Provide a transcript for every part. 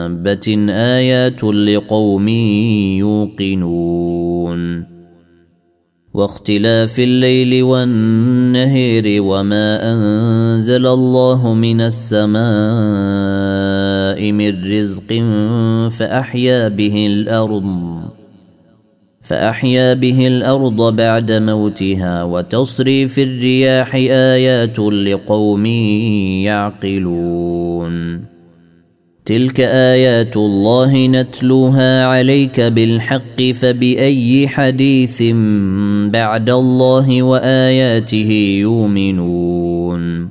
دابه ايات لقوم يوقنون واختلاف الليل والنهير وما انزل الله من السماء من رزق فاحيا به الأرض فاحيا به الأرض بعد موتها وتصريف الرياح ايات لقوم يعقلون تلك ايات الله نتلوها عليك بالحق فباي حديث بعد الله واياته يؤمنون؟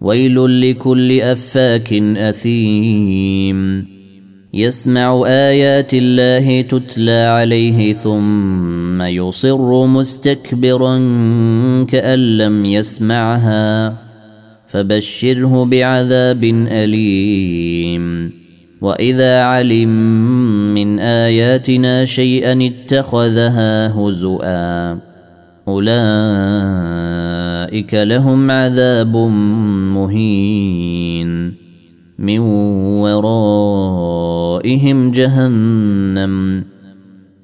ويل لكل افاك اثيم. يسمع ايات الله تتلى عليه ثم يصر مستكبرا كان لم يسمعها. فبشره بعذاب أليم. وإذا علم من آياتنا شيئا اتخذها هزؤا أولئك لهم عذاب مهين. من ورائهم جهنم.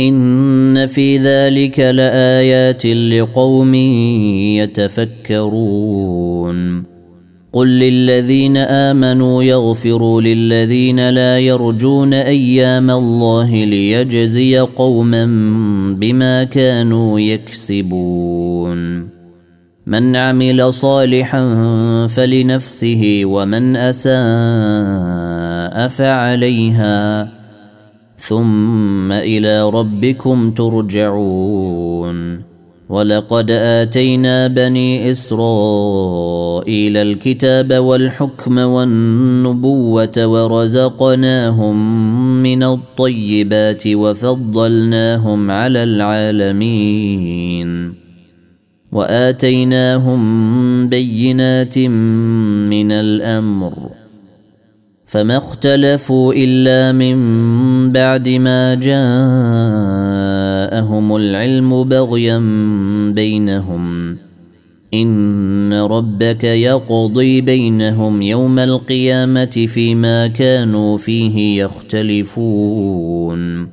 إن في ذلك لآيات لقوم يتفكرون. قل للذين آمنوا يغفروا للذين لا يرجون أيام الله ليجزي قوما بما كانوا يكسبون. من عمل صالحا فلنفسه ومن أساء فعليها. ثم إلى ربكم ترجعون. ولقد آتينا بني إسرائيل الكتاب والحكم والنبوة ورزقناهم من الطيبات وفضلناهم على العالمين. وآتيناهم بينات من الأمر. فما اختلفوا إلا من بعد ما جاءهم العلم بغيا بينهم. إن ربك يقضي بينهم يوم القيامة فيما كانوا فيه يختلفون.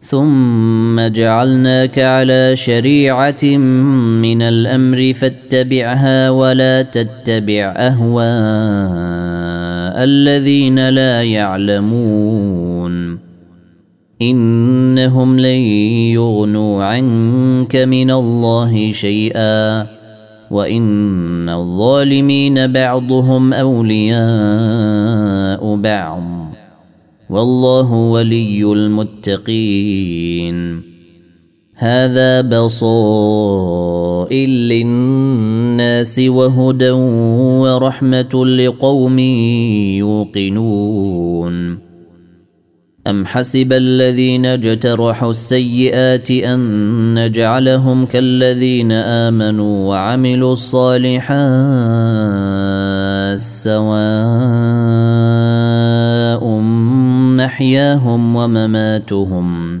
ثم جعلناك على شريعة من الأمر فاتبعها ولا تتبع اهواء الذين لا يعلمون. إنهم لن يغنوا عنك من الله شيئا. وإن الظالمين بعضهم أولياء بعض. والله ولي المتقين. هذا بصائر للناس وهدى ورحمة لقوم يوقنون. أم حسب الذين اجترحوا السيئات أن نجعلهم كالذين آمنوا وعملوا الصالحات سواء محياهم ومماتهم.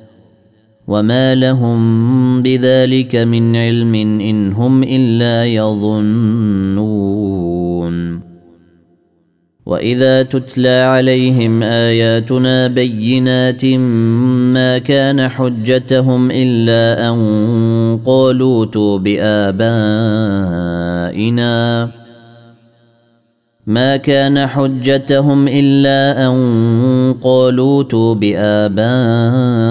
وما لهم بذلك من علم ان هم الا يظنون واذا تتلى عليهم اياتنا بينات ما كان حجتهم الا ان قالوا ائتوا بآبائنا ما كان حجتهم الا ان قالوا ائتوا بآبائنا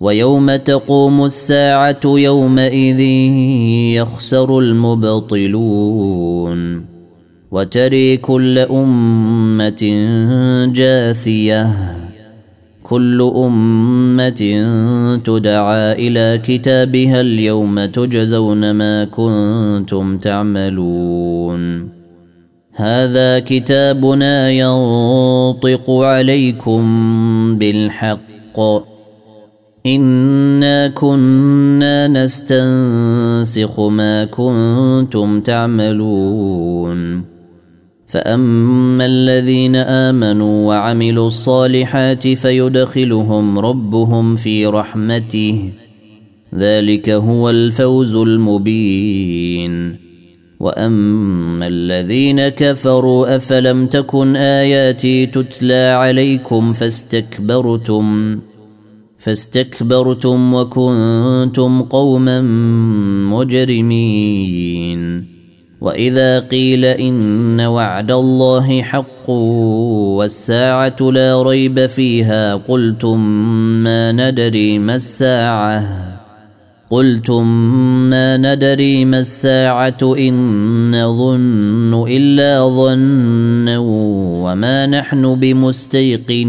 ويوم تقوم الساعة يومئذ يخسر المبطلون وتري كل أمة جاثية كل أمة تدعى إلى كتابها اليوم تجزون ما كنتم تعملون هذا كتابنا ينطق عليكم بالحق انا كنا نستنسخ ما كنتم تعملون فاما الذين امنوا وعملوا الصالحات فيدخلهم ربهم في رحمته ذلك هو الفوز المبين واما الذين كفروا افلم تكن اياتي تتلى عليكم فاستكبرتم فاستكبرتم وكنتم قوما مجرمين. وإذا قيل إن وعد الله حق والساعة لا ريب فيها قلتم ما ندري ما الساعة. قلتم ما ندري ما الساعة إن نظن إلا ظنا وما نحن بمستيقنين.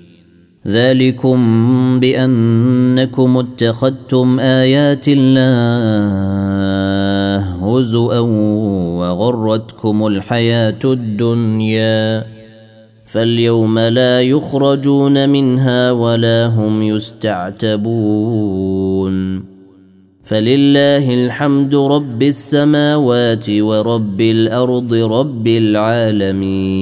ذلكم بأنكم اتخذتم آيات الله هزوا وغرتكم الحياة الدنيا فاليوم لا يخرجون منها ولا هم يستعتبون فلله الحمد رب السماوات ورب الأرض رب العالمين